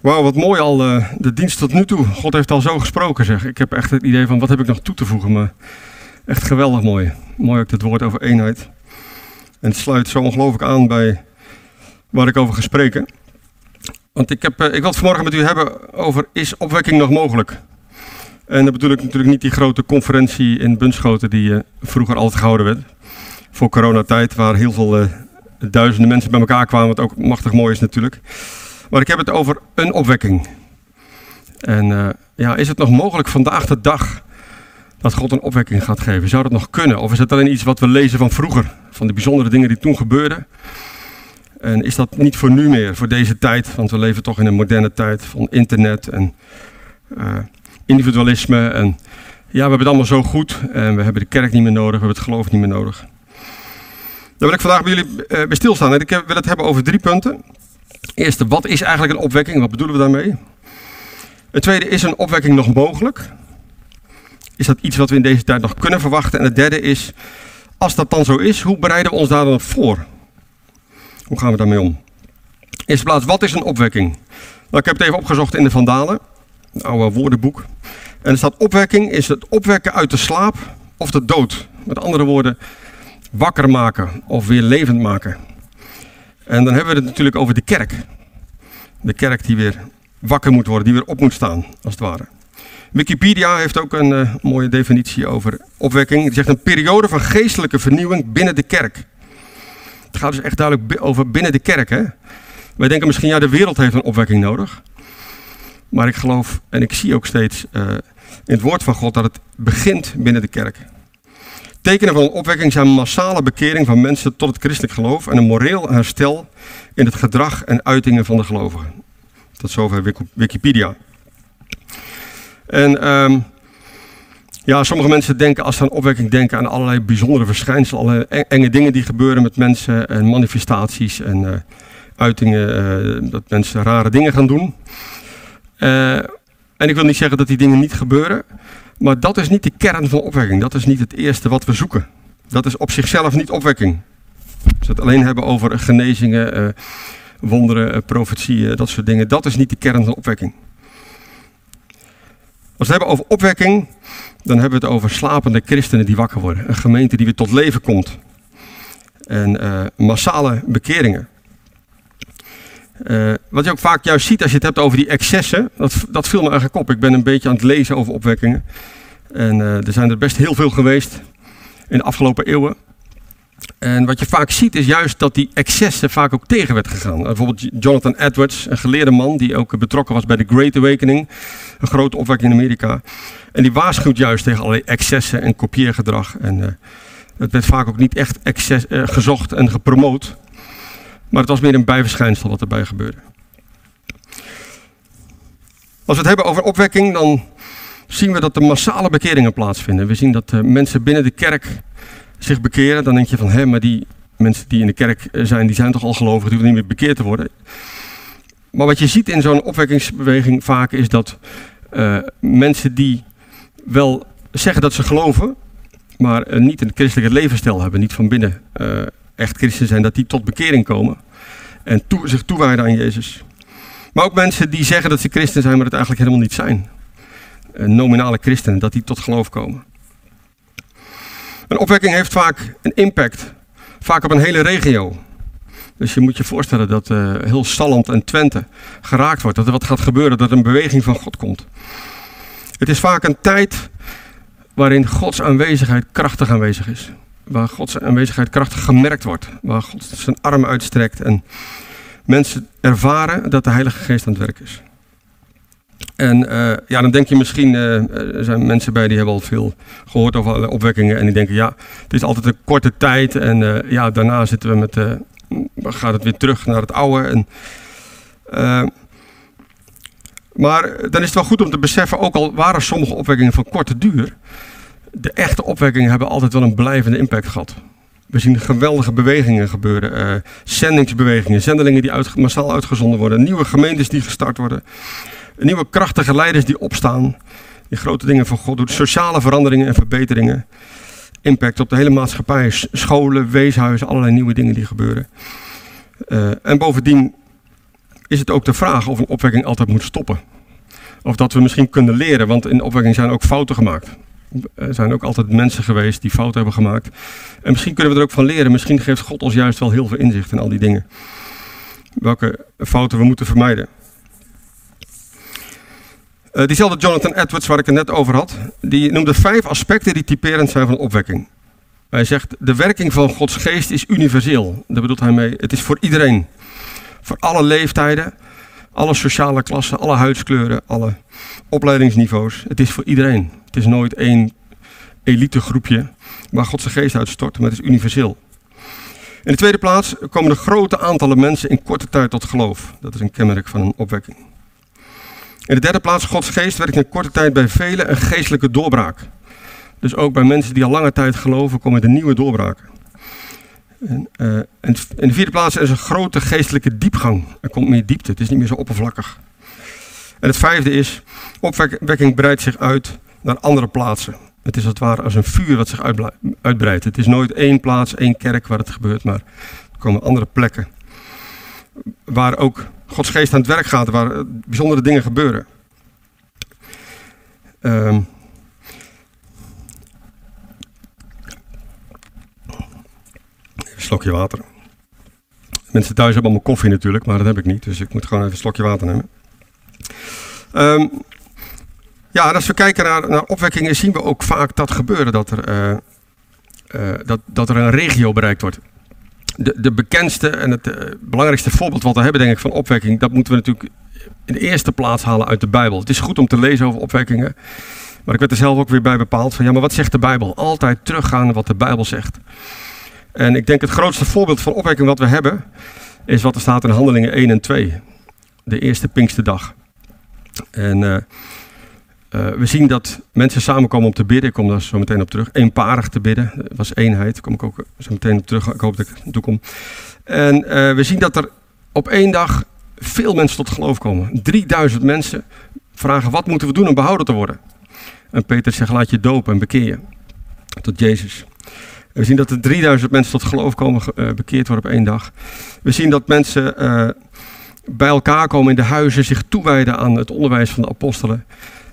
Wauw, wat mooi al uh, de dienst tot nu toe. God heeft al zo gesproken, zeg. Ik heb echt het idee van, wat heb ik nog toe te voegen? Maar echt geweldig mooi. Mooi ook het woord over eenheid. En het sluit zo ongelooflijk aan bij waar ik over ga spreken. Want ik, heb, uh, ik wil het vanmorgen met u hebben over, is opwekking nog mogelijk? En dan bedoel ik natuurlijk niet die grote conferentie in Bunschoten die uh, vroeger altijd gehouden werd. Voor coronatijd, waar heel veel duizenden mensen bij elkaar kwamen, wat ook machtig mooi is natuurlijk. Maar ik heb het over een opwekking. En uh, ja, is het nog mogelijk vandaag de dag dat God een opwekking gaat geven? Zou dat nog kunnen? Of is het alleen iets wat we lezen van vroeger? Van de bijzondere dingen die toen gebeurden? En is dat niet voor nu meer, voor deze tijd? Want we leven toch in een moderne tijd van internet en uh, individualisme. En ja, we hebben het allemaal zo goed. En we hebben de kerk niet meer nodig, we hebben het geloof niet meer nodig. Daar wil ik vandaag bij jullie uh, bij stilstaan. En ik wil het hebben over drie punten. Eerste, wat is eigenlijk een opwekking? Wat bedoelen we daarmee? Het tweede, is een opwekking nog mogelijk? Is dat iets wat we in deze tijd nog kunnen verwachten? En het derde is, als dat dan zo is, hoe bereiden we ons daar dan voor? Hoe gaan we daarmee om? Eerste plaats, wat is een opwekking? Nou, ik heb het even opgezocht in de Vandalen, een oude woordenboek. En er staat opwekking is het opwekken uit de slaap of de dood. Met andere woorden, wakker maken of weer levend maken. En dan hebben we het natuurlijk over de kerk. De kerk die weer wakker moet worden, die weer op moet staan, als het ware. Wikipedia heeft ook een uh, mooie definitie over opwekking. Die zegt een periode van geestelijke vernieuwing binnen de kerk. Het gaat dus echt duidelijk over binnen de kerk. Hè? Wij denken misschien, ja, de wereld heeft een opwekking nodig. Maar ik geloof en ik zie ook steeds uh, in het woord van God dat het begint binnen de kerk. Tekenen van een opwekking zijn massale bekering van mensen tot het christelijk geloof en een moreel herstel in het gedrag en uitingen van de gelovigen. Tot zover Wikipedia. En um, ja, sommige mensen denken als ze aan opwekking denken aan allerlei bijzondere verschijnselen, allerlei enge dingen die gebeuren met mensen en manifestaties en uh, uitingen, uh, dat mensen rare dingen gaan doen. Uh, en ik wil niet zeggen dat die dingen niet gebeuren, maar dat is niet de kern van opwekking. Dat is niet het eerste wat we zoeken. Dat is op zichzelf niet opwekking. Als we het alleen hebben over genezingen, uh, wonderen, uh, profetieën, dat soort dingen. Dat is niet de kern van opwekking. Als we het hebben over opwekking, dan hebben we het over slapende christenen die wakker worden. Een gemeente die weer tot leven komt. En massale bekeringen. Uh, wat je ook vaak juist ziet als je het hebt over die excessen, dat, dat viel me eigenlijk op. Ik ben een beetje aan het lezen over opwekkingen. En uh, er zijn er best heel veel geweest in de afgelopen eeuwen. En wat je vaak ziet is juist dat die excessen vaak ook tegen werd gegaan. Uh, bijvoorbeeld Jonathan Edwards, een geleerde man die ook betrokken was bij de Great Awakening. Een grote opwekking in Amerika. En die waarschuwt juist tegen allerlei excessen en kopieergedrag. En het werd vaak ook niet echt gezocht en gepromoot. Maar het was meer een bijverschijnsel wat erbij gebeurde. Als we het hebben over opwekking, dan zien we dat er massale bekeringen plaatsvinden. We zien dat uh, mensen binnen de kerk zich bekeren. Dan denk je van, hé, maar die mensen die in de kerk zijn, die zijn toch al gelovig, die hoeven niet meer bekeerd te worden. Maar wat je ziet in zo'n opwekkingsbeweging vaak is dat uh, mensen die wel zeggen dat ze geloven, maar niet een christelijke levensstijl hebben, niet van binnen echt christen zijn, dat die tot bekering komen. En toe, zich toewijden aan Jezus. Maar ook mensen die zeggen dat ze christen zijn, maar het eigenlijk helemaal niet zijn. Nominale christenen, dat die tot geloof komen. Een opwekking heeft vaak een impact. Vaak op een hele regio. Dus je moet je voorstellen dat uh, heel Salland en Twente geraakt wordt. Dat er wat gaat gebeuren, dat er een beweging van God komt. Het is vaak een tijd waarin Gods aanwezigheid krachtig aanwezig is waar Gods aanwezigheid krachtig gemerkt wordt. Waar God zijn arm uitstrekt en mensen ervaren dat de Heilige Geest aan het werk is. En uh, ja, dan denk je misschien, uh, er zijn mensen bij die hebben al veel gehoord over opwekkingen. En die denken, ja, het is altijd een korte tijd. En uh, ja, daarna zitten we met, gaat het weer terug naar het oude. En, maar dan is het wel goed om te beseffen, ook al waren sommige opwekkingen van korte duur de echte opwekkingen hebben altijd wel een blijvende impact gehad. We zien geweldige bewegingen gebeuren. Uh, zendingsbewegingen, zendelingen die uit, massaal uitgezonden worden. Nieuwe gemeentes die gestart worden. Nieuwe krachtige leiders die opstaan. Die grote dingen van God doet. Sociale veranderingen en verbeteringen. Impact op de hele maatschappij. Scholen, weeshuizen, allerlei nieuwe dingen die gebeuren. Uh, en bovendien is het ook de vraag of een opwekking altijd moet stoppen. Of dat we misschien kunnen leren, want in de opwekking zijn ook fouten gemaakt. Er zijn ook altijd mensen geweest die fouten hebben gemaakt. En misschien kunnen we er ook van leren. Misschien geeft God ons juist wel heel veel inzicht in al die dingen. Welke fouten we moeten vermijden. Uh, diezelfde Jonathan Edwards, waar ik het net over had, die noemde vijf aspecten die typerend zijn van opwekking. Hij zegt, de werking van Gods geest is universeel. Daar bedoelt hij mee, het is voor iedereen. Voor alle leeftijden, alle sociale klassen, alle huidskleuren, alle opleidingsniveaus. Het is voor iedereen. Het is nooit één elitegroepje waar God zijn geest uitstort, maar het is universeel. In de tweede plaats komen er grote aantallen mensen in korte tijd tot geloof. Dat is een kenmerk van een opwekking. In de derde plaats, Gods geest werkt in korte tijd bij velen een geestelijke doorbraak. Dus ook bij mensen die al lange tijd geloven, komen er nieuwe doorbraken. En, en in de vierde plaats is een grote geestelijke diepgang. Er komt meer diepte, het is niet meer zo oppervlakkig. En het vijfde is, opwekking breidt zich uit naar andere plaatsen. Het is als het ware als een vuur wat zich uitbreidt. Het is nooit één plaats, één kerk waar het gebeurt, maar er komen andere plekken. Waar ook Gods geest aan het werk gaat, waar bijzondere dingen gebeuren. Um, een slokje water. Mensen thuis hebben allemaal koffie natuurlijk, maar dat heb ik niet. Dus ik moet gewoon even een slokje water nemen. Um, ja, als we kijken naar, naar opwekkingen, zien we ook vaak dat gebeuren. Dat er, uh, uh, dat, dat er een regio bereikt wordt. De, de bekendste en het uh, belangrijkste voorbeeld wat we hebben, denk ik, van opwekking, dat moeten we natuurlijk in de eerste plaats halen uit de Bijbel. Het is goed om te lezen over opwekkingen. Maar ik werd er zelf ook weer bij bepaald van, ja, maar wat zegt de Bijbel? Altijd teruggaan naar wat de Bijbel zegt. En ik denk het grootste voorbeeld van opwekking wat we hebben, is wat er staat in Handelingen 1 en 2. De eerste Pinksterdag. En uh, we zien dat mensen samenkomen om te bidden. Ik kom daar zo meteen op terug. Eenparig te bidden. Dat was eenheid. Daar kom ik ook zo meteen op terug. Ik hoop dat ik toe kom. En uh, we zien dat er op één dag veel mensen tot geloof komen. 3000 mensen vragen: wat moeten we doen om behouden te worden? En Peter zegt: laat je dopen en bekeer je tot Jezus. We zien dat er 3000 mensen tot geloof komen, uh, bekeerd worden op één dag. We zien dat mensen bij elkaar komen in de huizen, zich toewijden aan het onderwijs van de apostelen.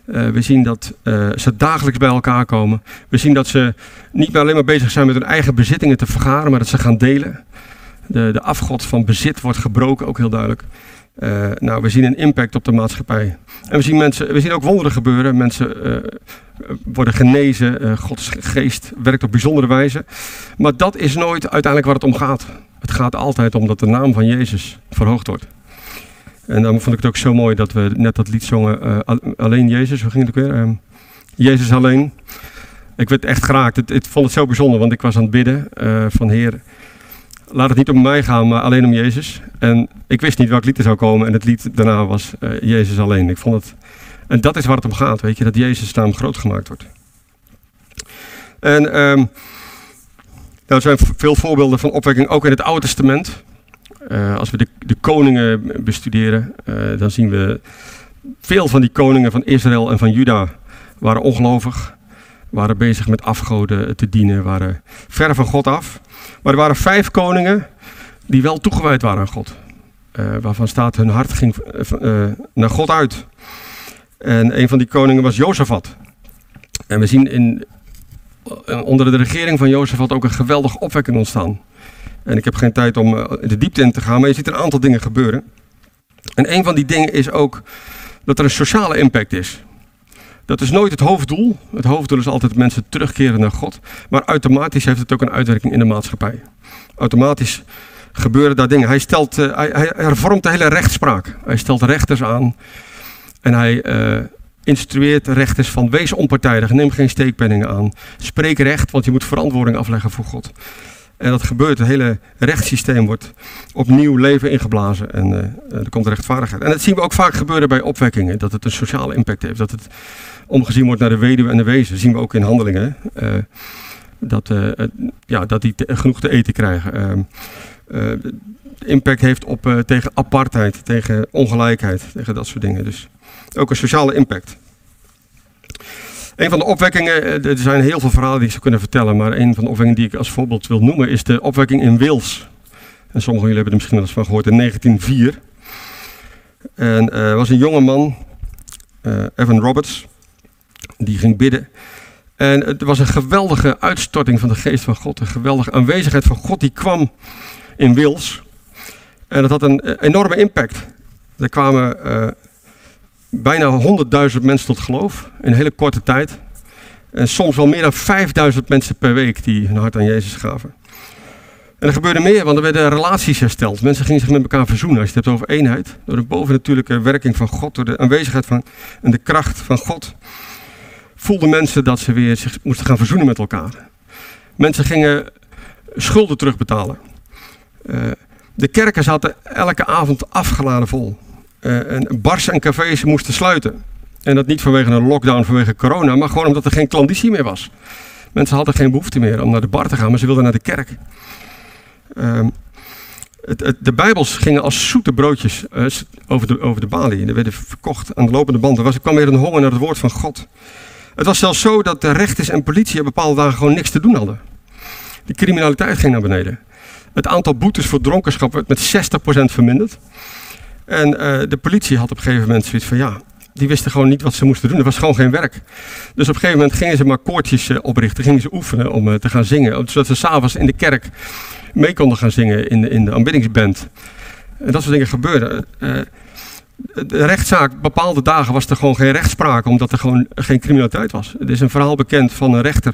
Uh, we zien dat ze dagelijks bij elkaar komen. We zien dat ze niet meer alleen maar bezig zijn met hun eigen bezittingen te vergaren, maar dat ze gaan delen. De, de afgod van bezit wordt gebroken, ook heel duidelijk. Uh, nou, we zien een impact op de maatschappij. En we zien, mensen, we zien ook wonderen gebeuren. Mensen worden genezen. Gods geest werkt op bijzondere wijze. Maar dat is nooit uiteindelijk waar het om gaat. Het gaat altijd om dat de naam van Jezus verhoogd wordt. En dan vond ik het ook zo mooi dat we net dat lied zongen. alleen Jezus, hoe ging het ook weer? Ehm, Jezus alleen. Ik werd echt geraakt. Ik vond het zo bijzonder, want ik was aan het bidden van Heer laat het niet om mij gaan, maar alleen om Jezus. En ik wist niet welk lied er zou komen en het lied daarna was uh, Jezus alleen. Ik vond het, en dat is waar het om gaat, weet je, dat Jezus naam groot gemaakt wordt. En um, er zijn veel voorbeelden van opwekking, ook in het Oude Testament. Uh, als we de, de koningen bestuderen, uh, dan zien we veel van die koningen van Israël en van Juda waren ongelovig, waren bezig met afgoden te dienen, waren ver van God af. Maar er waren vijf koningen die wel toegewijd waren aan God. Uh, waarvan staat hun hart ging naar God uit. En een van die koningen was Jozefat. En we zien in, onder de regering van Jozefat ook een geweldige opwekking ontstaan. En ik heb geen tijd om de diepte in te gaan, maar je ziet een aantal dingen gebeuren. En een van die dingen is ook dat er een sociale impact is. Dat is nooit het hoofddoel. Het hoofddoel is altijd mensen terugkeren naar God. Maar automatisch heeft het ook een uitwerking in de maatschappij. Automatisch gebeuren daar dingen. Hij, stelt, uh, hij, hervormt de hele rechtspraak. Hij stelt rechters aan. En hij instrueert rechters van wees onpartijdig. Neem geen steekpenningen aan. Spreek recht, want je moet verantwoording afleggen voor God. En dat gebeurt. Het hele rechtssysteem wordt opnieuw leven ingeblazen. En uh, er komt rechtvaardigheid. En dat zien we ook vaak gebeuren bij opwekkingen. Dat het een sociale impact heeft. Dat het omgezien wordt naar de weduwe en de wezen. Dat zien we ook in handelingen. Uh, dat, uh, ja, dat die genoeg te eten krijgen. Uh, impact heeft op, tegen apartheid, tegen ongelijkheid, tegen dat soort dingen. Dus ook een sociale impact. Een van de opwekkingen, er zijn heel veel verhalen die ik zou kunnen vertellen, maar een van de opwekkingen die ik als voorbeeld wil noemen is de opwekking in Wales. En sommigen van jullie hebben er misschien wel eens van gehoord in 1904. En er was een jonge man, Evan Roberts, die ging bidden. En het was een geweldige uitstorting van de geest van God. Een geweldige aanwezigheid van God die kwam in Wils. En dat had een enorme impact. Er kwamen uh, bijna 100.000 mensen tot geloof in een hele korte tijd. En soms wel meer dan 5000 mensen per week die hun hart aan Jezus gaven. En er gebeurde meer, want er werden relaties hersteld. Mensen gingen zich met elkaar verzoenen. Als je het hebt over eenheid, door de bovennatuurlijke werking van God, door de aanwezigheid van en de kracht van God, voelden mensen dat ze weer zich moesten gaan verzoenen met elkaar. Mensen gingen schulden terugbetalen. Uh, de kerken zaten elke avond afgeladen vol. Uh, en bars en cafés moesten sluiten. En dat niet vanwege een lockdown, vanwege corona, maar gewoon omdat er geen klanditie meer was. Mensen hadden geen behoefte meer om naar de bar te gaan, maar ze wilden naar de kerk. Uh, het, de Bijbels gingen als zoete broodjes uh, over, de, over de balie. Er werden verkocht aan de lopende band. Er, was, er kwam weer een honger naar het woord van God. Het was zelfs zo dat de rechters en politie op bepaalde dagen gewoon niks te doen hadden. De criminaliteit ging naar beneden. Het aantal boetes voor dronkenschap werd met 60% verminderd. En uh, de politie had op een gegeven moment zoiets van ja, die wisten gewoon niet wat ze moesten doen. Er was gewoon geen werk. Dus op een gegeven moment gingen ze maar koortjes uh, oprichten, gingen ze oefenen om uh, te gaan zingen. Zodat ze s'avonds in de kerk mee konden gaan zingen in in de aanbiddingsband. En dat soort dingen gebeurden. de rechtszaak, bepaalde dagen was er gewoon geen rechtspraak, omdat er gewoon geen criminaliteit was. Er is een verhaal bekend van een rechter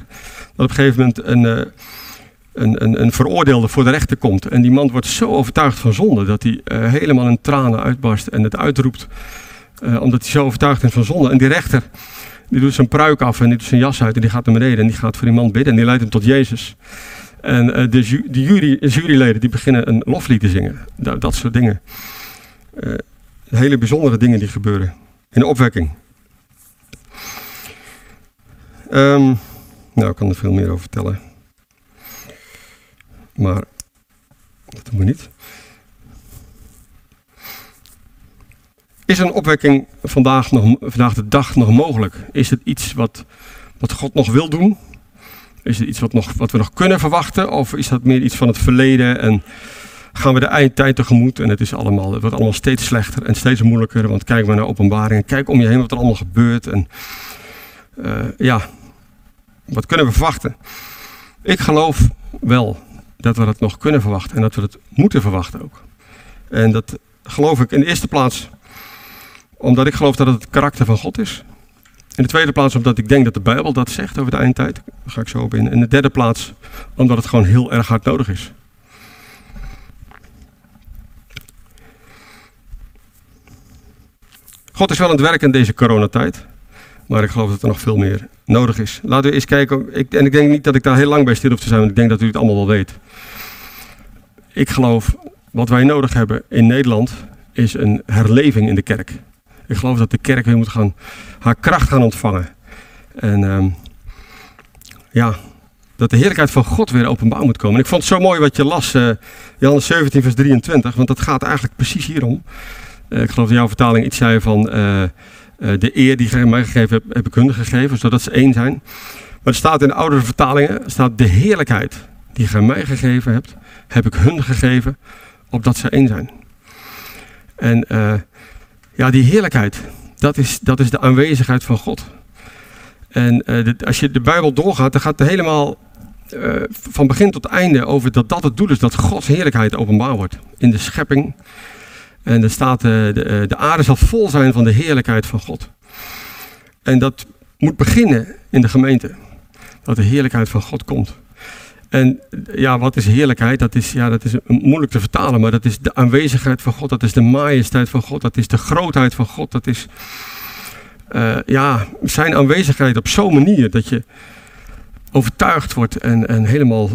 dat op een gegeven moment een een, een, veroordeelde voor de rechter komt. En die man wordt zo overtuigd van zonde dat hij uh, helemaal in tranen uitbarst en het uitroept. Uh, omdat hij zo overtuigd is van zonde. En die rechter, die doet zijn pruik af en die doet zijn jas uit en die gaat naar beneden. En die gaat voor die man bidden en die leidt hem tot Jezus. En uh, de, de jury, juryleden die beginnen een loflied te zingen. Dat, dat soort dingen. hele bijzondere dingen die gebeuren in de opwekking. Um, nou, ik kan er veel meer over vertellen. Maar dat doen we niet. Is een opwekking vandaag, nog, vandaag de dag nog mogelijk? Is het iets wat, wat God nog wil doen? Is het iets wat, nog, wat we nog kunnen verwachten? Of is dat meer iets van het verleden en gaan we de eindtijd tegemoet en het, is allemaal, wordt allemaal steeds slechter en steeds moeilijker? Want kijk maar naar openbaringen, kijk om je heen wat er allemaal gebeurt. En uh, ja, wat kunnen we verwachten? Ik geloof wel dat we dat nog kunnen verwachten en dat we het moeten verwachten ook. En dat geloof ik in de eerste plaats omdat ik geloof dat het het karakter van God is. In de tweede plaats omdat ik denk dat de Bijbel dat zegt over de eindtijd. Daar ga ik zo op in. In de derde plaats omdat het gewoon heel erg hard nodig is. God is wel aan het werken in deze coronatijd. Maar ik geloof dat er nog veel meer nodig is. Laten we eens kijken. Ik, en ik denk niet dat ik daar heel lang bij stil hoef te zijn, want ik denk dat u het allemaal wel weet. Ik geloof, wat wij nodig hebben in Nederland, is een herleving in de kerk. Ik geloof dat de kerk weer moet gaan, haar kracht gaan ontvangen. En um, ja, dat de heerlijkheid van God weer openbaar moet komen. En ik vond het zo mooi wat je las, uh, Johannes 17, vers 23, want dat gaat eigenlijk precies hierom. Uh, ik geloof dat jouw vertaling iets zei van uh, de eer die je mij gegeven hebt, heb ik hun gegeven, zodat ze één zijn. Maar er staat in de oudere vertalingen, staat de heerlijkheid die je mij gegeven hebt, heb ik hun gegeven, opdat ze één zijn. En uh, ja, die heerlijkheid, dat is, dat is de aanwezigheid van God. En de, als je de Bijbel doorgaat, dan gaat het helemaal van begin tot einde over dat dat het doel is, dat Gods heerlijkheid openbaar wordt in de schepping. En er staat, de, de aarde zal vol zijn van de heerlijkheid van God. En dat moet beginnen in de gemeente. Dat de heerlijkheid van God komt. En ja, wat is heerlijkheid? Dat is, ja, dat is moeilijk te vertalen, maar dat is de aanwezigheid van God. Dat is de majesteit van God. Dat is de grootheid van God. Dat is uh, ja, zijn aanwezigheid op zo'n manier dat je overtuigd wordt en, en helemaal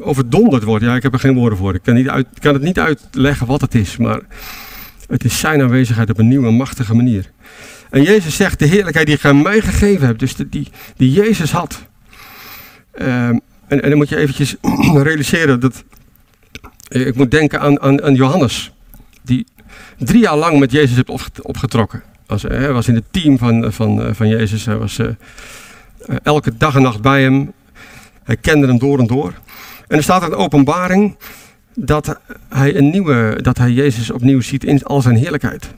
overdonderd wordt. Ja, ik heb er geen woorden voor. Ik kan, niet uit, kan het niet uitleggen wat het is, maar het is zijn aanwezigheid op een nieuwe, machtige manier. En Jezus zegt, de heerlijkheid die aan mij gegeven hebt, dus die, die Jezus had. Uh, en, dan moet je eventjes realiseren dat. Ik moet denken aan, aan, aan Johannes, die drie jaar lang met Jezus heeft opgetrokken. Als, hij was in het team van, van, van Jezus. Hij was elke dag en nacht bij hem. Hij kende hem door en door. En er staat de openbaring dat hij, een nieuwe, dat hij Jezus opnieuw ziet in al zijn heerlijkheid.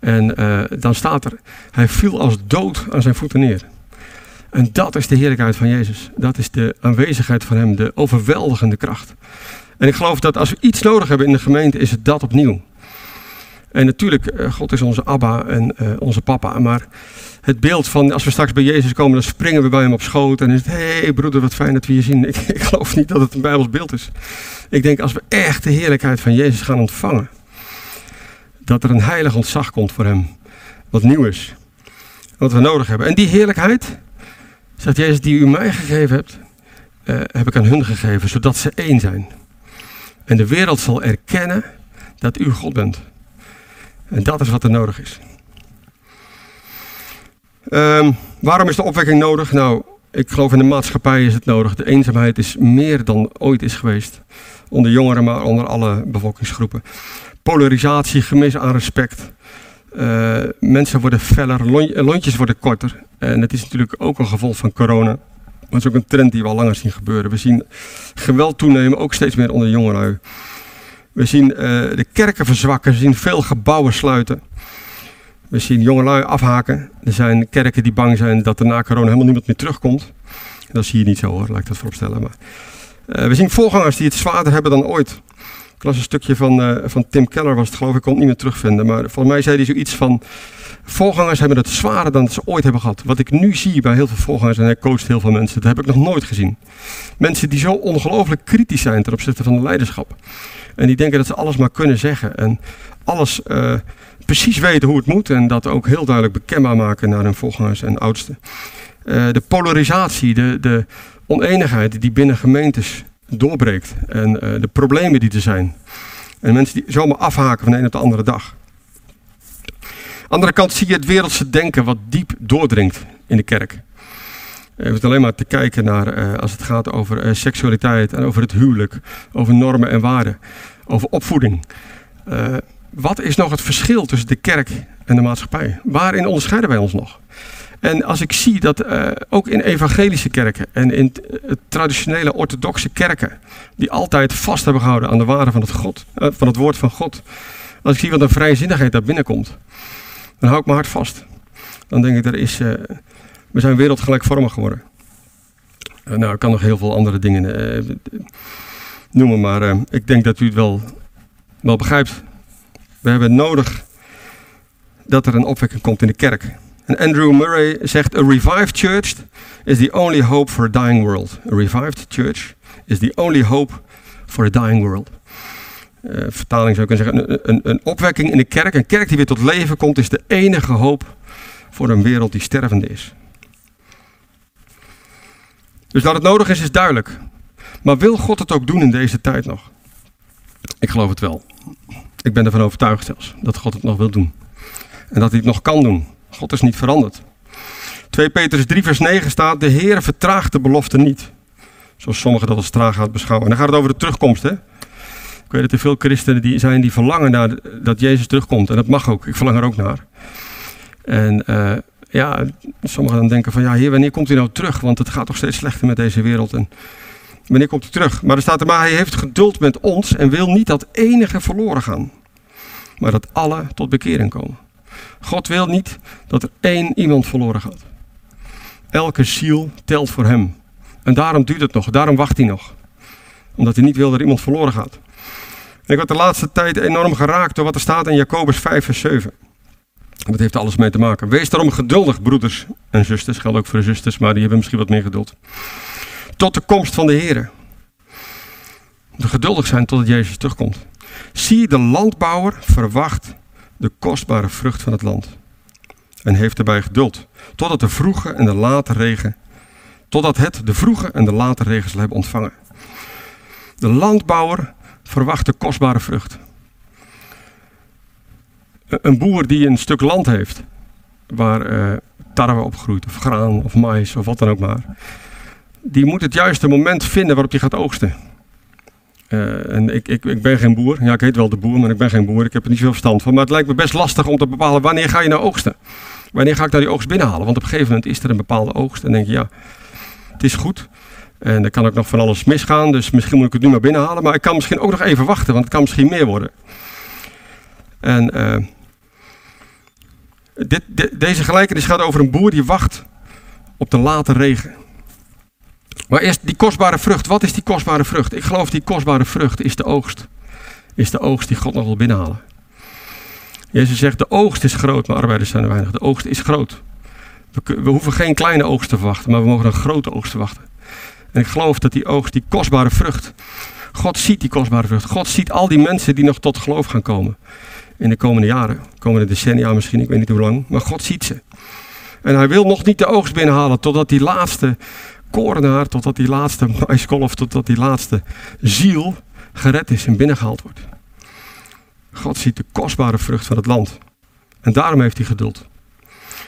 En uh, dan staat er, hij viel als dood aan zijn voeten neer. En dat is de heerlijkheid van Jezus. Dat is de aanwezigheid van Hem, de overweldigende kracht. En ik geloof dat als we iets nodig hebben in de gemeente, is het dat opnieuw. En natuurlijk, uh, God is onze Abba en uh, onze papa, maar het beeld van als we straks bij Jezus komen, dan springen we bij hem op schoot en is het, hé hey, broeder, wat fijn dat we je zien. Ik, ik geloof niet dat het een Bijbels beeld is. Ik denk als we echt de heerlijkheid van Jezus gaan ontvangen, dat er een heilig ontzag komt voor hem, wat nieuw is, wat we nodig hebben. En die heerlijkheid, zegt Jezus, die u mij gegeven hebt, uh, heb ik aan hun gegeven, zodat ze één zijn. En de wereld zal erkennen dat u God bent. En dat is wat er nodig is. Um, waarom is de opwekking nodig? Nou, ik geloof in de maatschappij is het nodig. De eenzaamheid is meer dan ooit is geweest. Onder jongeren, maar onder alle bevolkingsgroepen. Polarisatie, gemis aan respect. Uh, mensen worden feller, lontjes worden korter. En het is natuurlijk ook een gevolg van corona. Maar het is ook een trend die we al langer zien gebeuren. We zien geweld toenemen, ook steeds meer onder jongelui. We zien uh, de kerken verzwakken, we zien veel gebouwen sluiten. We zien jongelui afhaken. Er zijn kerken die bang zijn dat er na corona helemaal niemand meer terugkomt. Dat zie je niet zo hoor, laat ik dat vooropstellen. Maar, uh, we zien voorgangers die het zwaarder hebben dan ooit. Ik las een stukje van, uh, van Tim Keller, was het geloof ik, ik kon het niet meer terugvinden. Maar volgens mij zei hij zoiets van, voorgangers hebben het zwaarder dan ze ooit hebben gehad. Wat ik nu zie bij heel veel voorgangers, en hij coacht heel veel mensen, dat heb ik nog nooit gezien. Mensen die zo ongelooflijk kritisch zijn ten opzichte van de leiderschap. En die denken dat ze alles maar kunnen zeggen. En alles uh, precies weten hoe het moet. En dat ook heel duidelijk bekendbaar maken naar hun volgers en oudsten. Uh, de polarisatie, de, de oneenigheid die binnen gemeentes doorbreekt. En uh, de problemen die er zijn. En mensen die zomaar afhaken van de een op de andere dag. Andere kant zie je het wereldse denken wat diep doordringt in de kerk. Je hoeft alleen maar te kijken naar als het gaat over uh, seksualiteit en over het huwelijk, over normen en waarden, over opvoeding. Wat is nog het verschil tussen de kerk en de maatschappij? Waarin onderscheiden wij ons nog? En als ik zie dat ook in evangelische kerken en in traditionele orthodoxe kerken, die altijd vast hebben gehouden aan de waarde van het, God, van het woord van God, als ik zie wat een vrijzinnigheid daar binnenkomt, dan hou ik mijn hart vast. Dan denk ik, er is, we zijn wereldgelijkvormig geworden. Nou, ik kan nog heel veel andere dingen noemen, maar ik denk dat u het wel, wel begrijpt. We hebben nodig dat er een opwekking komt in de kerk. En Andrew Murray zegt: A revived church is the only hope for a dying world. A revived church is the only hope for a dying world. vertaling zou ik kunnen zeggen: een, een, een opwekking in de kerk, een kerk die weer tot leven komt, is de enige hoop voor een wereld die stervende is. Dus dat het nodig is, is duidelijk. Maar wil God het ook doen in deze tijd nog? Ik geloof het wel. Ik ben ervan overtuigd zelfs dat God het nog wil doen. En dat hij het nog kan doen. God is niet veranderd. 2 Petrus 3 vers 9 staat, de Heer vertraagt de belofte niet. Zoals sommigen dat als traagheid beschouwen. En dan gaat het over de terugkomst. Hè? Ik weet dat er veel christenen die zijn die verlangen naar dat Jezus terugkomt. En dat mag ook. Ik verlang er ook naar. En uh, ja, sommigen dan denken van ja, heer, wanneer komt hij nou terug? Want het gaat toch steeds slechter met deze wereld. En wanneer komt hij terug? Maar er staat er maar, hij heeft geduld met ons en wil niet dat enige verloren gaan. Maar dat alle tot bekering komen. God wil niet dat er één iemand verloren gaat. Elke ziel telt voor hem. En daarom duurt het nog, daarom wacht hij nog. Omdat hij niet wil dat iemand verloren gaat. Ik word de laatste tijd enorm geraakt door wat er staat in Jacobus 5 vers 7. Dat heeft alles mee te maken. Wees daarom geduldig, broeders en zusters. Geldt ook voor de zusters, maar die hebben misschien wat meer geduld. Tot de komst van de Heer. De geduldig zijn totdat Jezus terugkomt. Zie, de landbouwer verwacht de kostbare vrucht van het land. En heeft erbij geduld. Totdat de vroege en de late regen. Totdat het de vroege en de late regen zal hebben ontvangen. De landbouwer verwacht de kostbare vrucht een boer die een stuk land heeft, waar uh, tarwe op groeit, of graan, of mais, of wat dan ook maar, die moet het juiste moment vinden waarop hij gaat oogsten. Uh, en ik, ik, ik ben geen boer. Ja, ik heet wel de boer, maar ik ben geen boer. Ik heb er niet zoveel verstand van. Maar het lijkt me best lastig om te bepalen wanneer ga je nou oogsten. Wanneer ga ik nou die oogst binnenhalen? Want op een gegeven moment is er een bepaalde oogst. En denk je, ja, het is goed. En er kan ook nog van alles misgaan. Dus misschien moet ik het nu maar binnenhalen. Maar ik kan misschien ook nog even wachten, want het kan misschien meer worden. En uh, dit, deze gelijkenis gaat over een boer die wacht op de late regen. Maar eerst die kostbare vrucht. Wat is die kostbare vrucht? Ik geloof die kostbare vrucht is de oogst. Is de oogst die God nog wil binnenhalen. Jezus zegt, de oogst is groot, maar arbeiders zijn er weinig. De oogst is groot. We, we hoeven geen kleine oogst te verwachten, maar we mogen een grote oogst verwachten. En ik geloof dat die oogst, die kostbare vrucht, God ziet die kostbare vrucht. God ziet al die mensen die nog tot geloof gaan komen. In de komende jaren, komende decennia misschien, ik weet niet hoe lang. Maar God ziet ze. En hij wil nog niet de oogst binnenhalen totdat die laatste korenaar, totdat die laatste maiskolf, totdat die laatste ziel gered is en binnengehaald wordt. God ziet de kostbare vrucht van het land. En daarom heeft hij geduld.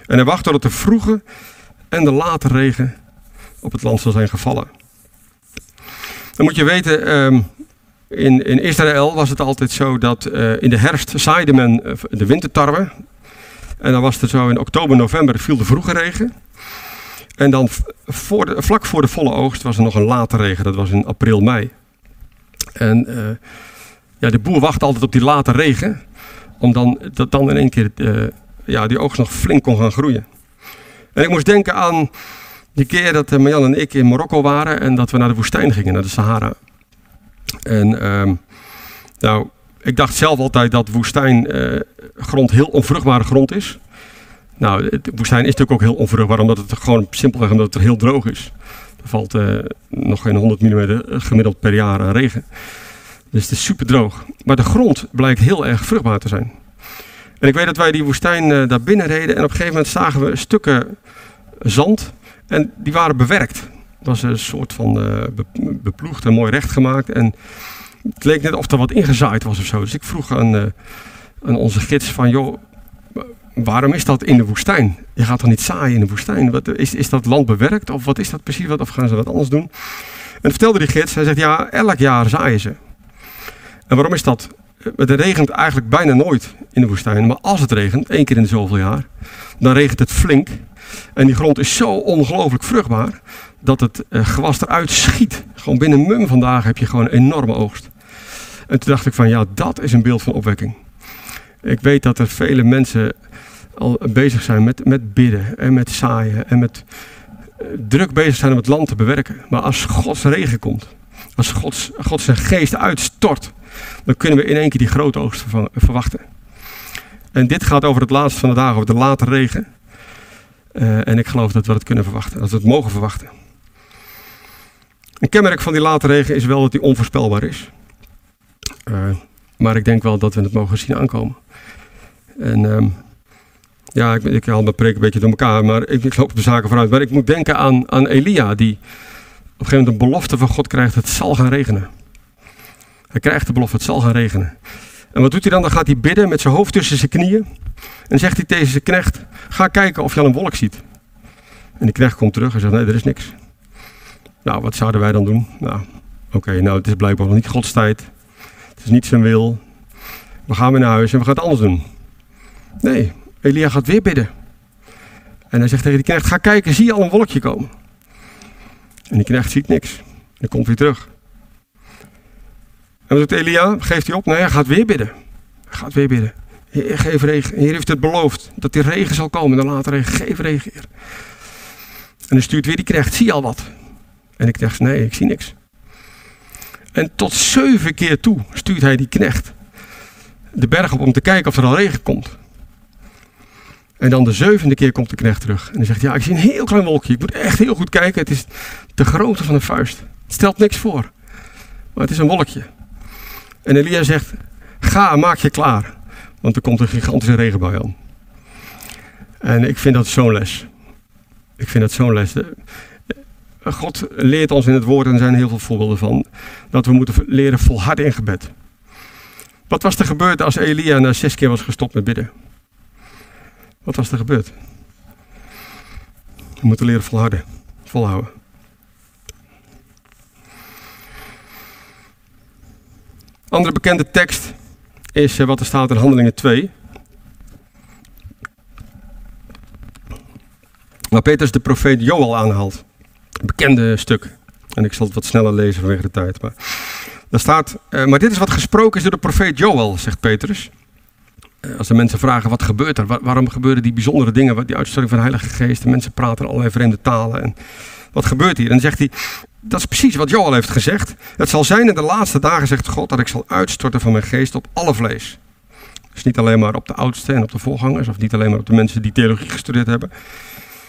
En hij wacht tot de vroege en de late regen op het land zal zijn gevallen. Dan moet je weten, ehm, in, in Israël was het altijd zo dat eh, in de herfst zaaide men eh, de wintertarwe. En dan was het zo in oktober, november viel de vroege regen. En dan voor de, vlak voor de volle oogst was er nog een late regen. Dat was in april, mei. En uh, ja, de boer wacht altijd op die late regen. Om dan, dat dan in één keer ja, die oogst nog flink kon gaan groeien. En ik moest denken aan die keer dat uh, Marjan en ik in Marokko waren en dat we naar de woestijn gingen, naar de Sahara. En ehm, nou, ik dacht zelf altijd dat woestijngrond heel onvruchtbare grond is. Nou, de woestijn is natuurlijk ook heel onvruchtbaar, omdat het gewoon simpelweg omdat het heel droog is. Er valt uh, nog geen 100 mm gemiddeld per jaar aan regen. Dus het is super droog. Maar de grond blijkt heel erg vruchtbaar te zijn. En ik weet dat wij die woestijn daar binnen reden en op een gegeven moment zagen we stukken zand en die waren bewerkt. Het was een soort van beploegd en mooi recht gemaakt. En het leek net of er wat ingezaaid was of zo. Dus ik vroeg aan, aan onze gids van, joh, waarom is dat in de woestijn? Je gaat toch niet zaaien in de woestijn? Wat, is, is dat land bewerkt of wat is dat precies? Wat, of gaan ze wat anders doen? En vertelde die gids, hij zegt, ja, elk jaar zaaien ze. En waarom is dat? Het regent eigenlijk bijna nooit in de woestijn. Maar als het regent, één keer in zoveel jaar, dan regent het flink. En die grond is zo ongelooflijk vruchtbaar dat het uh, gewas eruit schiet. Gewoon binnen mum vandaag heb je gewoon een enorme oogst. En toen dacht ik van ja, dat is een beeld van opwekking. Ik weet dat er vele mensen al bezig zijn met, met bidden en met zaaien en met uh, druk bezig zijn om het land te bewerken. Maar als Gods regen komt, als Gods, God zijn geest uitstort, dan kunnen we in één keer die grote oogst verwachten. En dit gaat over het laatste van de dagen, over de late regen. Uh, en ik geloof dat we het kunnen verwachten, dat we het mogen verwachten. Een kenmerk van die late regen is wel dat die onvoorspelbaar is. Uh, maar ik denk wel dat we het mogen zien aankomen. En um, ja, ik, ik haal mijn preek een beetje door elkaar, maar ik, ik loop de zaken vooruit. Maar ik moet denken aan, aan Elia, die op een gegeven moment de belofte van God krijgt: het zal gaan regenen. Hij krijgt de belofte: het zal gaan regenen. En wat doet hij dan? Dan gaat hij bidden met zijn hoofd tussen zijn knieën. En zegt hij tegen zijn knecht: Ga kijken of je al een wolk ziet. En die knecht komt terug en zegt: Nee, er is niks. Nou, wat zouden wij dan doen? Nou, oké, nou, het is blijkbaar nog niet Gods tijd. Het is niet zijn wil. We gaan weer naar huis en we gaan het anders doen. Nee, Elia gaat weer bidden. En hij zegt tegen die knecht: Ga kijken, zie je al een wolkje komen? En die knecht ziet niks. En komt hij terug. En wat doet Elia? Geeft hij op? Nee, hij gaat weer bidden. Hij gaat weer bidden. Heer, geef regen. Heer heeft het beloofd dat die regen zal komen. Dan later regen. Geef regen. En dan stuurt weer die knecht. Zie je al wat? En ik dacht, nee, ik zie niks. En tot zeven keer toe stuurt hij die knecht de berg op om te kijken of er al regen komt. En dan de zevende keer komt de knecht terug. En hij zegt, ja, ik zie een heel klein wolkje. Ik moet echt heel goed kijken. Het is de grootte van een vuist. Het stelt niks voor. Maar het is een wolkje. En Elia zegt, ga, maak je klaar. Want er komt een gigantische regenbui aan. En ik vind dat zo'n les. Ik vind dat zo'n les. God leert ons in het woord, en er zijn heel veel voorbeelden van, dat we moeten leren volharden in gebed. Wat was er gebeurd als Elia na zes keer was gestopt met bidden? Wat was er gebeurd? We moeten leren volharden, volhouden. Andere bekende tekst is eh, wat er staat in Handelingen 2. Waar Petrus de profeet Joel aanhaalt. Bekende stuk. En ik zal het wat sneller lezen vanwege de tijd. Maar, daar staat, uh, maar dit is wat gesproken is door de profeet Joel, zegt Petrus. Eh, als de mensen vragen wat gebeurt er, waarom gebeuren die bijzondere dingen, die uitstorting van de Heilige Geest, de mensen praten allerlei vreemde talen. En wat gebeurt hier? En dan zegt hij, dat is precies wat Joel heeft gezegd. Het zal zijn in de laatste dagen, zegt God, dat ik zal uitstorten van mijn geest op alle vlees. Dus niet alleen maar op de oudste en op de voorgangers, of niet alleen maar op de mensen die theologie gestudeerd hebben,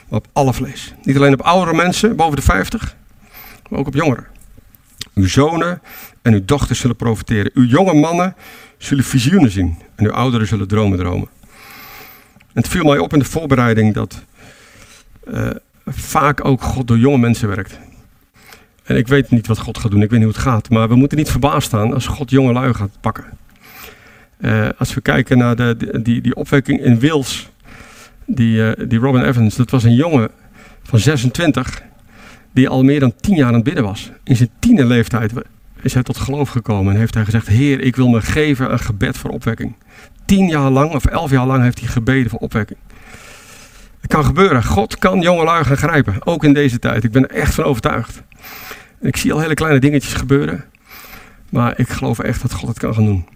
maar op alle vlees. Niet alleen op oudere mensen, boven de 50, maar ook op jongeren. Uw zonen en uw dochters zullen profiteren. Uw jonge mannen zullen visioenen zien en uw ouderen zullen dromen dromen. En het viel mij op in de voorbereiding dat uh, vaak ook God door jonge mensen werkt. En ik weet niet wat God gaat doen, ik weet niet hoe het gaat, maar we moeten niet verbaasd staan als God jonge lui gaat pakken. Uh, als we kijken naar de, die, die opwekking in Wales, die, uh, die Robin Evans, dat was een jongen van 26 die al meer dan 10 jaar aan het bidden was. In zijn tiende leeftijd is hij tot geloof gekomen en heeft hij gezegd: Heer, ik wil me geven een gebed voor opwekking. Tien jaar lang of elf jaar lang heeft hij gebeden voor opwekking. Het kan gebeuren. God kan jongelui gaan grijpen, ook in deze tijd. Ik ben er echt van overtuigd. ik zie al hele kleine dingetjes gebeuren, maar ik geloof echt dat God het kan gaan doen.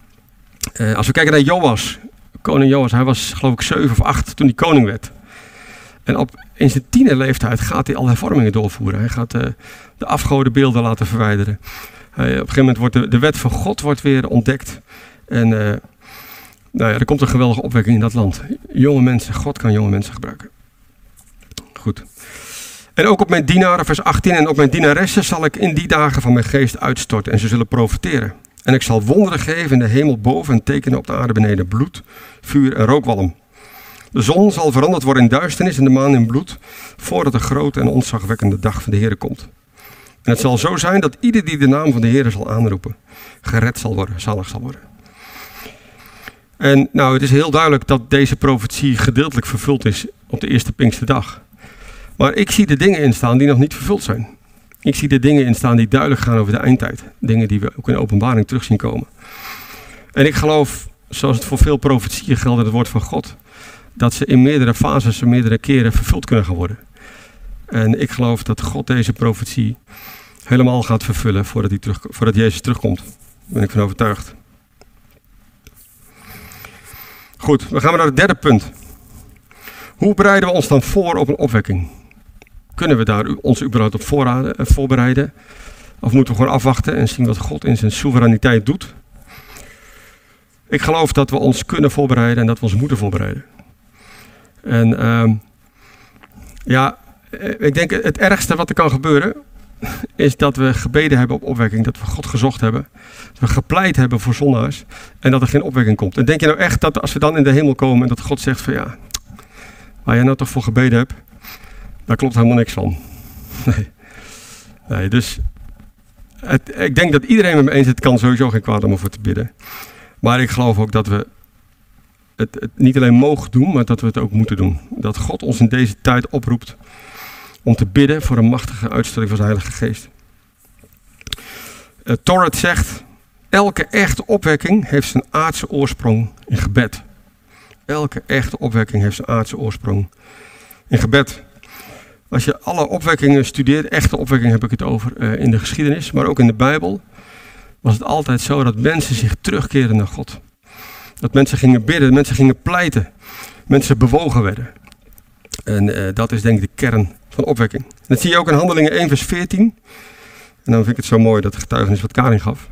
Uh, als we kijken naar Joas, koning Joas, hij was geloof ik zeven of acht toen hij koning werd. En op, in zijn tiende leeftijd gaat hij al hervormingen doorvoeren. Hij gaat uh, de afgodenbeelden laten verwijderen. Hij, op een gegeven moment wordt de, de, wet van God wordt weer ontdekt. En uh, nou ja, er komt een geweldige opwekking in dat land. Jonge mensen, God kan jonge mensen gebruiken. Goed. En ook op mijn dienaren, vers 18, en op mijn dienaressen zal ik in die dagen van mijn geest uitstorten en ze zullen profiteren. En ik zal wonderen geven in de hemel boven en tekenen op de aarde beneden, bloed, vuur en rookwalm. De zon zal veranderd worden in duisternis en de maan in bloed, voordat de grote en ontzagwekkende dag van de Heer komt. En het zal zo zijn dat ieder die de naam van de Heer zal aanroepen, gered zal worden, zalig zal worden. En nou, het is heel duidelijk dat deze profetie gedeeltelijk vervuld is op de eerste Pinksterdag. Maar ik zie de dingen in staan die nog niet vervuld zijn. Ik zie de dingen in staan die duidelijk gaan over de eindtijd. Dingen die we ook in de openbaring terug zien komen. En ik geloof, zoals het voor veel profetieën geldt het woord van God, dat ze in meerdere fases en meerdere keren vervuld kunnen gaan worden. En ik geloof dat God deze profetie helemaal gaat vervullen voordat, hij terug, voordat Jezus terugkomt. Daar ben ik van overtuigd. Goed, we gaan naar het derde punt. Hoe bereiden we ons dan voor op een opwekking? Kunnen we daar ons überhaupt op eh, voorbereiden? Of moeten we gewoon afwachten en zien wat God in zijn soevereiniteit doet? Ik geloof dat we ons kunnen voorbereiden en dat we ons moeten voorbereiden. En uh, ja, eh, ik denk het ergste wat er kan gebeuren is dat we gebeden hebben op opwekking, dat we God gezocht hebben, dat we gepleit hebben voor zondaars en dat er geen opwekking komt. En denk je nou echt dat als we dan in de hemel komen en dat God zegt van ja, waar jij nou toch voor gebeden hebt, daar klopt helemaal niks van. Nee. nee dus ik denk dat iedereen met me eens is, het kan sowieso geen kwaad om ervoor te bidden. Maar ik geloof ook dat we het niet alleen mogen doen, maar dat we het ook moeten doen. Dat God ons in deze tijd oproept om te bidden voor een machtige uitstorting van zijn Heilige Geest. Uh, Torret zegt, elke echte opwekking heeft zijn aardse oorsprong in gebed. Elke echte opwekking heeft zijn aardse oorsprong in gebed. Als je alle opwekkingen studeert, echte opwekking heb ik het over uh, in de geschiedenis, maar ook in de Bijbel, was het altijd zo dat mensen zich terugkeerden naar God. Dat mensen gingen bidden, mensen gingen pleiten, mensen bewogen werden. En uh, dat is denk ik de kern van opwekking. dat zie je ook in Handelingen 1 vers 14. En dan vind ik het zo mooi dat de getuigenis wat Karin gaf.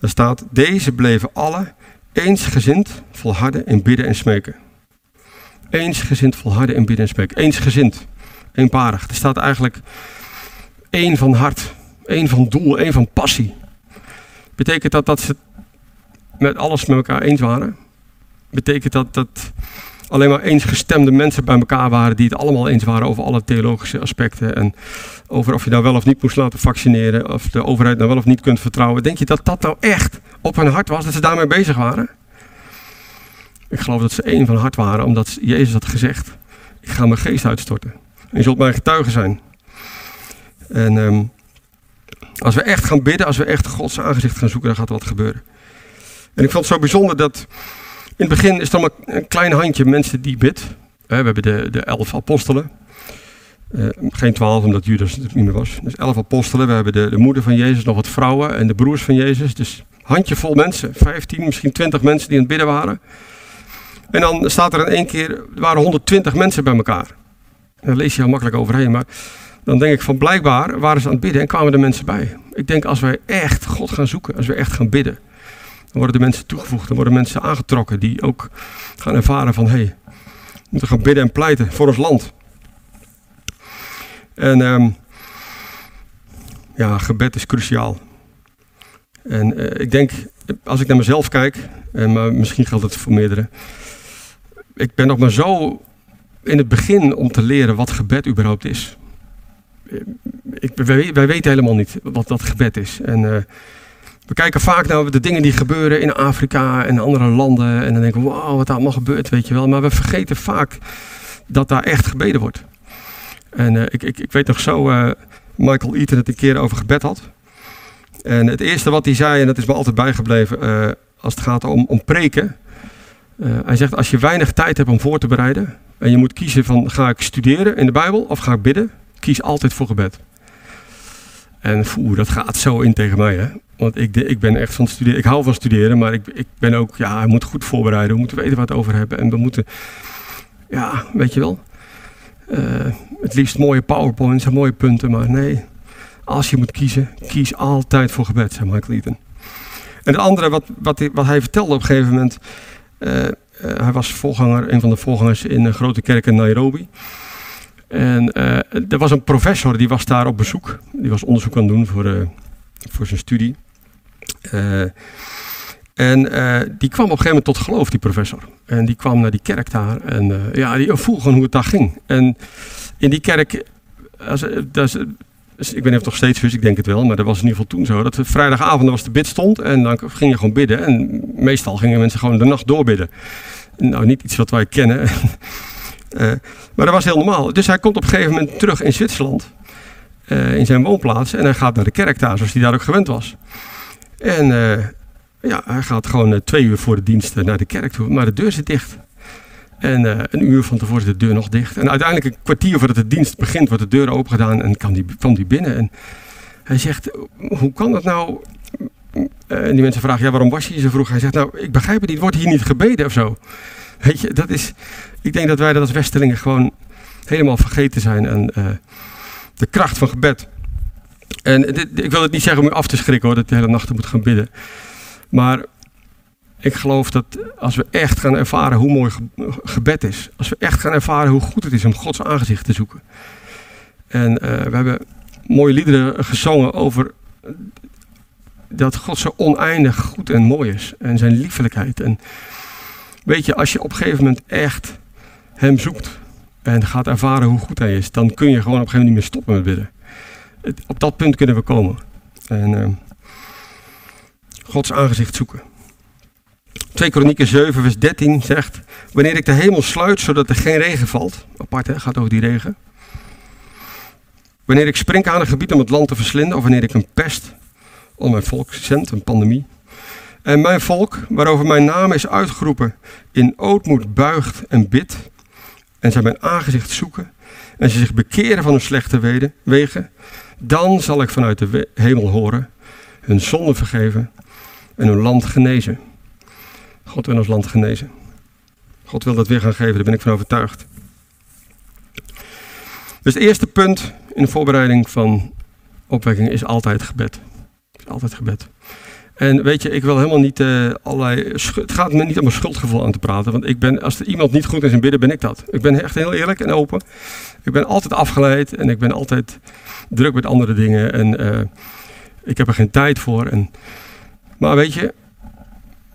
Daar staat, deze bleven alle eensgezind volharden in bidden en smeken. Eensgezind volharden in bidden en smeken. Eensgezind, eenparig. Er staat eigenlijk één van hart, één van doel, één van passie. Betekent dat dat ze met alles met elkaar eens waren? Betekent dat dat alleen maar eensgestemde mensen bij elkaar waren die het allemaal eens waren over alle theologische aspecten en over of je nou wel of niet moest laten vaccineren, of de overheid nou wel of niet kunt vertrouwen. Denk je dat dat nou echt op hun hart was, dat ze daarmee bezig waren? Ik geloof dat ze één van hart waren, omdat Jezus had gezegd, ik ga mijn geest uitstorten. En je zult mijn getuige zijn. En um, als we echt gaan bidden, als we echt Gods aangezicht gaan zoeken, dan gaat wat gebeuren. En ik vond het zo bijzonder dat in het begin is er maar een klein handje mensen die bidt. We hebben de, de elf apostelen. Uh, geen twaalf, omdat Judas het niet meer was. Dus elf apostelen. We hebben de, de moeder van Jezus, nog wat vrouwen en de broers van Jezus. Dus handjevol mensen. Vijftien, misschien twintig mensen die aan het bidden waren. En dan staat er in één keer, er waren 120 mensen bij elkaar. Daar lees je heel makkelijk overheen, maar dan denk ik van blijkbaar waren ze aan het bidden en kwamen er mensen bij. Ik denk als wij echt God gaan zoeken, als we echt gaan bidden, worden de mensen toegevoegd, dan worden mensen aangetrokken die ook gaan ervaren van hé, hey, we moeten gaan bidden en pleiten voor ons land. En ehm, ja, gebed is cruciaal. En uh, ik denk, als ik naar mezelf kijk, en misschien geldt het voor meerdere, ik ben nog maar zo in het begin om te leren wat gebed überhaupt is. Ik, wij, weten helemaal niet wat dat gebed is. En uh, we kijken vaak naar de dingen die gebeuren in Afrika en andere landen. En dan denken we, wauw, wat daar allemaal gebeurt, weet je wel. Maar we vergeten vaak dat daar echt gebeden wordt. En uh, ik, ik, ik, weet nog zo, uh, Michael Eaton het een keer over gebed had. En het eerste wat hij zei, en dat is me altijd bijgebleven, uh, als het gaat om, om preken. hij zegt, als je weinig tijd hebt om voor te bereiden, en je moet kiezen van, ga ik studeren in de Bijbel of ga ik bidden? Kies altijd voor gebed. En voer, dat gaat zo in tegen mij, hè. Want ik, ik ben echt van studeren. Ik hou van studeren, maar ik, ik ben ook, ja, we moeten goed voorbereiden. We moeten weten het over hebben. En we moeten, ja, weet je wel. Uh, het liefst mooie powerpoints en mooie punten, maar nee. Als je moet kiezen, kies altijd voor gebed, zei Michael Eaton. En het andere wat, wat, hij, wat hij vertelde op een gegeven moment. Uh, uh, hij was voorganger, een van de voorgangers in een grote kerk in Nairobi. En er was een professor die was daar op bezoek. Die was onderzoek aan het doen voor, voor zijn studie. En uh, die kwam op een gegeven moment tot geloof, die professor. En die kwam naar die kerk daar. En uh, ja, die vroeg gewoon hoe het daar ging. En in die kerk, als, is, ik weet niet of nog steeds is, ik denk het wel, maar dat was in ieder geval toen zo. Dat vrijdagavond was de bidstond en dan ging je gewoon bidden. En meestal gingen mensen gewoon de nacht doorbidden. Nou, niet iets wat wij kennen. maar dat was heel normaal. Dus hij komt op een gegeven moment terug in Zwitserland. in zijn woonplaats. En hij gaat naar de kerk daar, zoals hij daar ook gewend was. En ja, hij gaat gewoon uh, twee uur voor de dienst uh, naar de kerk toe, maar de deur zit dicht. En een uur van tevoren is de deur nog dicht. En uiteindelijk een kwartier voordat de dienst begint, wordt de deur open gedaan en kan die, kwam die binnen. En hij zegt, hoe kan dat nou? en die mensen vragen, ja, waarom was je hier zo vroeg? Hij zegt, nou, ik begrijp het niet, wordt hier niet gebeden of zo? Weet je, dat is, ik denk dat wij dat als Westelingen gewoon helemaal vergeten zijn. En de kracht van gebed. En dit, ik wil het niet zeggen om u af te schrikken hoor, dat je de hele nacht moet gaan bidden. Maar ik geloof dat als we echt gaan ervaren hoe mooi gebed is, als we echt gaan ervaren hoe goed het is om Gods aangezicht te zoeken. En uh, we hebben mooie liederen gezongen over dat God zo oneindig goed en mooi is en zijn liefelijkheid. En weet je, als je op een gegeven moment echt Hem zoekt en gaat ervaren hoe goed Hij is, dan kun je gewoon op een gegeven moment niet meer stoppen met bidden. Op dat punt kunnen we komen. En, uh, Gods aangezicht zoeken. 2 Kronieken 7 vers 13 zegt, wanneer ik de hemel sluit zodat er geen regen valt, apart hè, gaat over die regen. Wanneer ik spring aan een gebied om het land te verslinden, of wanneer ik een pest om mijn volk zend, een pandemie. En mijn volk, waarover mijn naam is uitgeroepen, in ootmoed buigt en bidt, en zij mijn aangezicht zoeken, en ze zich bekeren van hun slechte wegen, dan zal ik vanuit de hemel horen, hun zonde vergeven en hun land genezen. God wil ons land genezen. God wil dat weer gaan geven, daar ben ik van overtuigd. Dus het eerste punt in de voorbereiding van opwekking is altijd gebed. Is altijd gebed. En weet je, ik wil helemaal niet uh, allerlei. Het gaat me niet om een schuldgevoel aan te praten. Want ik ben, als er iemand niet goed is in bidden, ben ik dat. Ik ben echt heel eerlijk en open. Ik ben altijd afgeleid en ik ben altijd druk met andere dingen. En uh, ik heb er geen tijd voor. En maar weet je,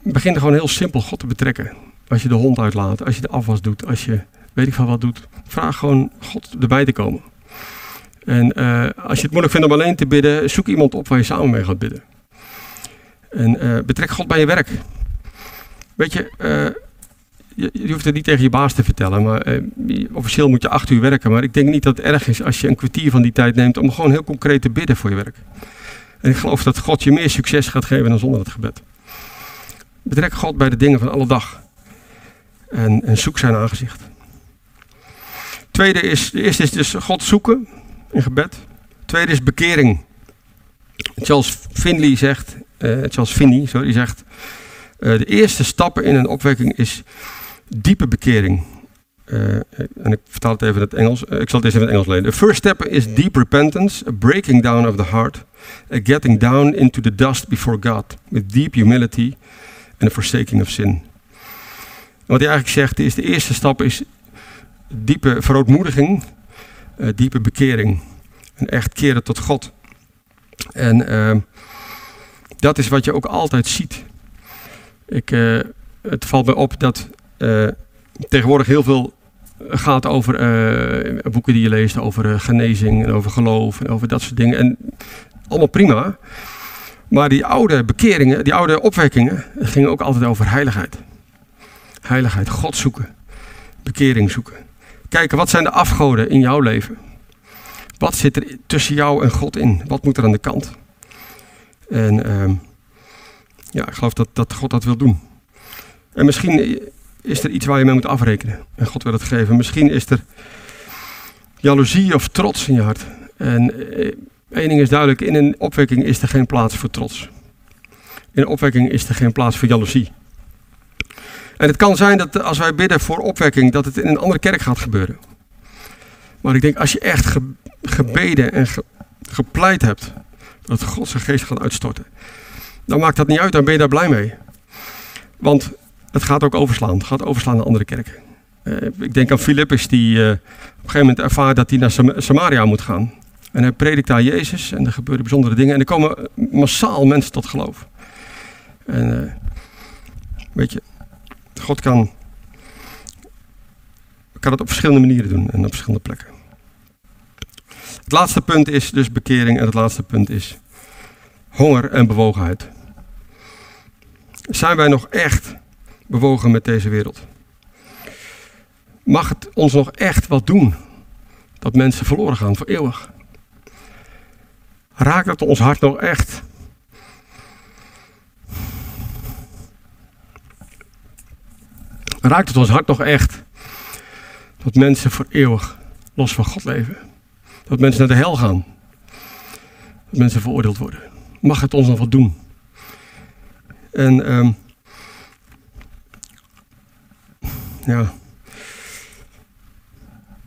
begin er gewoon heel simpel God te betrekken. Als je de hond uitlaat, als je de afwas doet, als je weet ik van wat doet. Vraag gewoon God erbij te komen. En uh, als je het moeilijk vindt om alleen te bidden, zoek iemand op waar je samen mee gaat bidden. En uh, betrek God bij je werk. Weet je, uh, je, je, hoeft het niet tegen je baas te vertellen, maar officieel moet je acht uur werken. Maar ik denk niet dat het erg is als je een kwartier van die tijd neemt om gewoon heel concreet te bidden voor je werk. En ik geloof dat God je meer succes gaat geven dan zonder het gebed. Betrek God bij de dingen van alle dag. En, en zoek zijn aangezicht. Tweede is, de eerste is dus God zoeken in gebed. Tweede is bekering. Charles Finley zegt, Charles Finney, sorry, zegt, uh, de eerste stappen in een opwekking is Diepe bekering. Uh, en ik vertaal het even in het Engels. Uh, ik zal het eens even in het Engels lezen. The first step is deep repentance, a breaking down of the heart, a getting down into the dust before God, with deep humility and a forsaking of sin. wat hij eigenlijk zegt is, de eerste stap is diepe verootmoediging, uh, diepe bekering. En echt keren tot God. En ehm, dat is wat je ook altijd ziet. Ik, het valt me op dat tegenwoordig heel veel gaat over uh, boeken die je leest over uh, genezing en over geloof en over dat soort dingen. En allemaal prima. Maar die oude bekeringen, die oude opwekkingen, gingen ook altijd over heiligheid. Heiligheid, God zoeken, bekering zoeken. Kijken, wat zijn de afgoden in jouw leven? Wat zit er tussen jou en God in? Wat moet er aan de kant? En uh, ja, ik geloof dat, dat God dat wil doen. En misschien is er iets waar je mee moet afrekenen. En God wil het geven. Misschien is er jaloezie of trots in je hart. En eh, één ding is duidelijk, in een opwekking is er geen plaats voor trots. In een opwekking is er geen plaats voor jaloezie. En het kan zijn dat als wij bidden voor opwekking, dat het in een andere kerk gaat gebeuren. Maar ik denk, als je echt gebeden en gepleit hebt, dat God zijn geest gaat uitstorten, dan maakt dat niet uit, dan ben je daar blij mee. Want het gaat ook overslaan. Het gaat overslaan naar andere kerken. Uh, ik denk aan Filippus die uh, op een gegeven moment ervaart dat hij naar Sam Samaria moet gaan. En hij predikt daar Jezus en er gebeuren bijzondere dingen. En er komen massaal mensen tot geloof. En uh, weet je, God kan, kan het op verschillende manieren doen en op verschillende plekken. Het laatste punt is dus bekering en het laatste punt is honger en bewogenheid. Zijn wij nog echt bewogen met deze wereld. Mag het ons nog echt wat doen dat mensen verloren gaan voor eeuwig? Raakt het ons hart nog echt? Raakt het ons hart nog echt dat mensen voor eeuwig los van God leven? Dat mensen naar de hel gaan? Dat mensen veroordeeld worden? Mag het ons nog wat doen? En um, ja.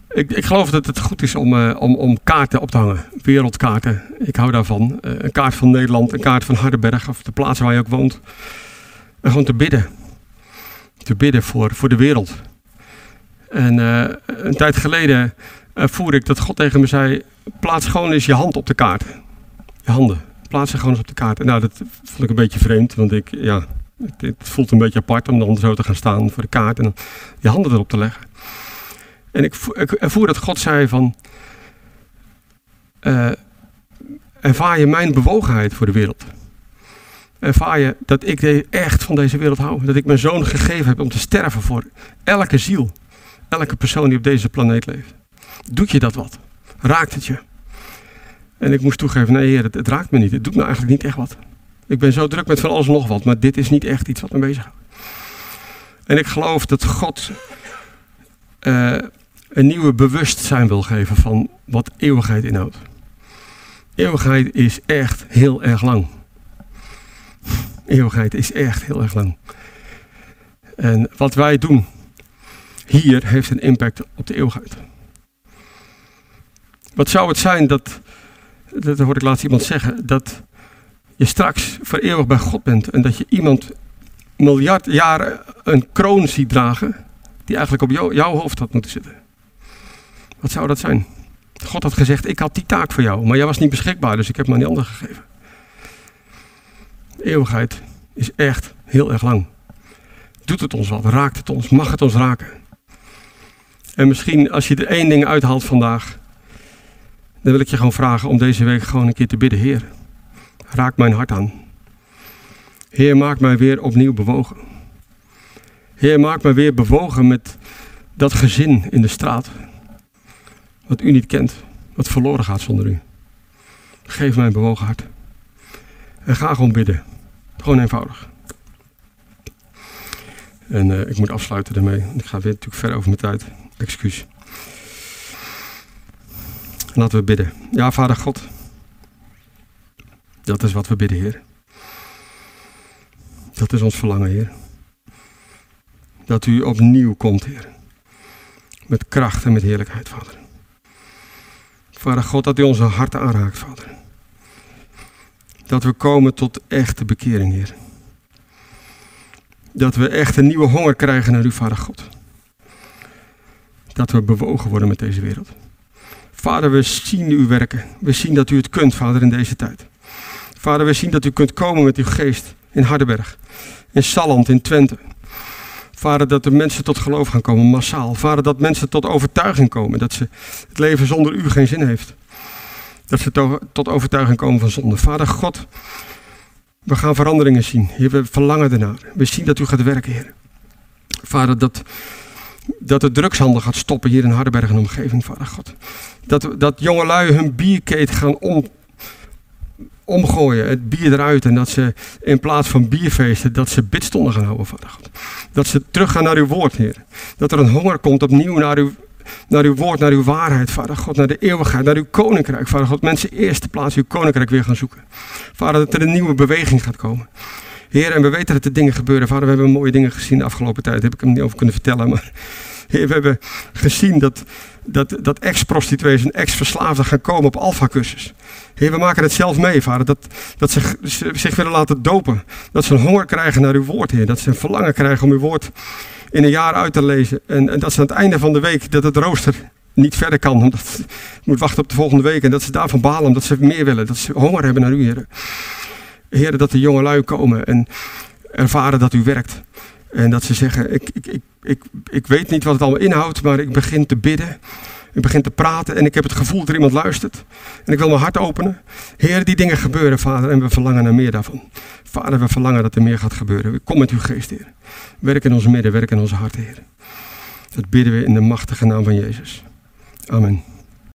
Ik, ik, geloof dat het goed is om, uh, om, om, kaarten op te hangen. Wereldkaarten. Ik hou daarvan. Uh, een kaart van Nederland, een kaart van Hardenberg of de plaats waar je ook woont. En gewoon te bidden. Te bidden voor, voor de wereld. En uh, een tijd geleden voer ik dat God tegen me zei: plaats gewoon eens je hand op de kaart. Je handen. Plaats ze gewoon eens op de kaart. En nou, dat vond ik een beetje vreemd, want ik, ja, het, voelt een beetje apart om dan zo te gaan staan voor de kaart en je handen erop te leggen. En ik, ik dat God zei van, uh, ervaar je mijn bewogenheid voor de wereld? Ervaar je dat ik echt van deze wereld hou? Dat ik mijn zoon gegeven heb om te sterven voor elke ziel, elke persoon die op deze planeet leeft? Doet je dat wat? Raakt het je? En ik moest toegeven, nee heer, het, raakt me niet. Het doet me eigenlijk niet echt wat. Ik ben zo druk met van alles en nog wat, maar dit is niet echt iets wat me bezighoudt. En ik geloof dat God uh, een nieuwe bewustzijn wil geven van wat eeuwigheid inhoudt. Eeuwigheid is echt heel erg lang. Eeuwigheid is echt heel erg lang. En wat wij doen hier heeft een impact op de eeuwigheid. Wat zou het zijn dat, dat hoorde ik laatst iemand zeggen, dat je straks voor eeuwig bij God bent en dat je iemand miljard jaren een kroon ziet dragen die eigenlijk op jouw hoofd had moeten zitten. Wat zou dat zijn? God had gezegd, ik had die taak voor jou, maar jij was niet beschikbaar, dus ik heb hem aan die ander gegeven. eeuwigheid is echt heel erg lang. Doet het ons wat? Raakt het ons? Mag het ons raken? En misschien als je er één ding uithaalt vandaag, dan wil ik je gewoon vragen om deze week gewoon een keer te bidden, Heer raak mijn hart aan. Heer, maak mij weer opnieuw bewogen. Heer, maak mij weer bewogen met dat gezin in de straat. Wat u niet kent, wat verloren gaat zonder u. Geef mij een bewogen hart. En ga gewoon bidden. Gewoon eenvoudig. En uh, ik moet afsluiten daarmee. Ik ga weer natuurlijk ver over mijn tijd. Excuus. Laten we bidden. Ja, Vader God. Dat is wat we bidden, Heer. Dat is ons verlangen, Heer. dat u opnieuw komt, Heer. Met kracht en met heerlijkheid, Vader. Vader God, dat u onze harten aanraakt, Vader. Dat we komen tot echte bekering, Heer. Dat we echt een nieuwe honger krijgen naar u, Vader God. Dat we bewogen worden met deze wereld. Vader, we zien u werken. We zien dat u het kunt, Vader, in deze tijd. Vader, we zien dat u kunt komen met uw geest in Hardenberg, in Salland, in Twente. Vader, dat de mensen tot geloof gaan komen, massaal. Vader, dat mensen tot overtuiging komen, dat ze het leven zonder u geen zin heeft. Dat ze tot overtuiging komen van zonde. Vader God, we gaan veranderingen zien. We verlangen ernaar. We zien dat u gaat werken, Heer. Vader, dat, dat de drugshandel gaat stoppen hier in Hardenberg en omgeving, Vader God. Dat, dat jongelui hun bierkeet gaan om, omgooien, het bier eruit. En dat ze in plaats van bierfeesten, dat ze bidstonden gaan houden, Vader God. Dat ze teruggaan naar uw woord, Heer. Dat er een honger komt opnieuw naar uw, naar uw woord, naar uw waarheid, Vader God. Naar de eeuwigheid, naar uw koninkrijk, Vader God. Mensen eerst de plaats uw koninkrijk weer gaan zoeken. Vader, dat er een nieuwe beweging gaat komen. Heer, en we weten dat er dingen gebeuren. Vader, we hebben mooie dingen gezien de afgelopen tijd. Daar heb ik hem niet over kunnen vertellen. Maar Heer, we hebben gezien dat, dat, dat ex-prostituees en ex-verslaafden gaan komen op alfa-cursus. Heer, we maken het zelf mee, vader. Dat, dat ze zich willen laten dopen. Dat ze een honger krijgen naar uw woord, Heer. Dat ze een verlangen krijgen om uw woord in een jaar uit te lezen. En, dat ze aan het einde van de week, dat het rooster niet verder kan. Omdat moet wachten op de volgende week. En dat ze daarvan balen, omdat ze meer willen. Dat ze honger hebben naar u, Heer. Heer, dat de jonge lui komen en ervaren dat u werkt. En dat ze zeggen, ik, ik, ik, ik, ik weet niet wat het allemaal inhoudt, maar ik begin te bidden. Ik begin te praten en ik heb het gevoel dat er iemand luistert. En ik wil mijn hart openen. Heer, die dingen gebeuren, Vader, en we verlangen naar meer daarvan. Vader, we verlangen dat er meer gaat gebeuren. Kom met uw geest, Heer. Werk in ons midden, werk in onze hart, Heer. Dat bidden we in de machtige naam van Jezus. Amen.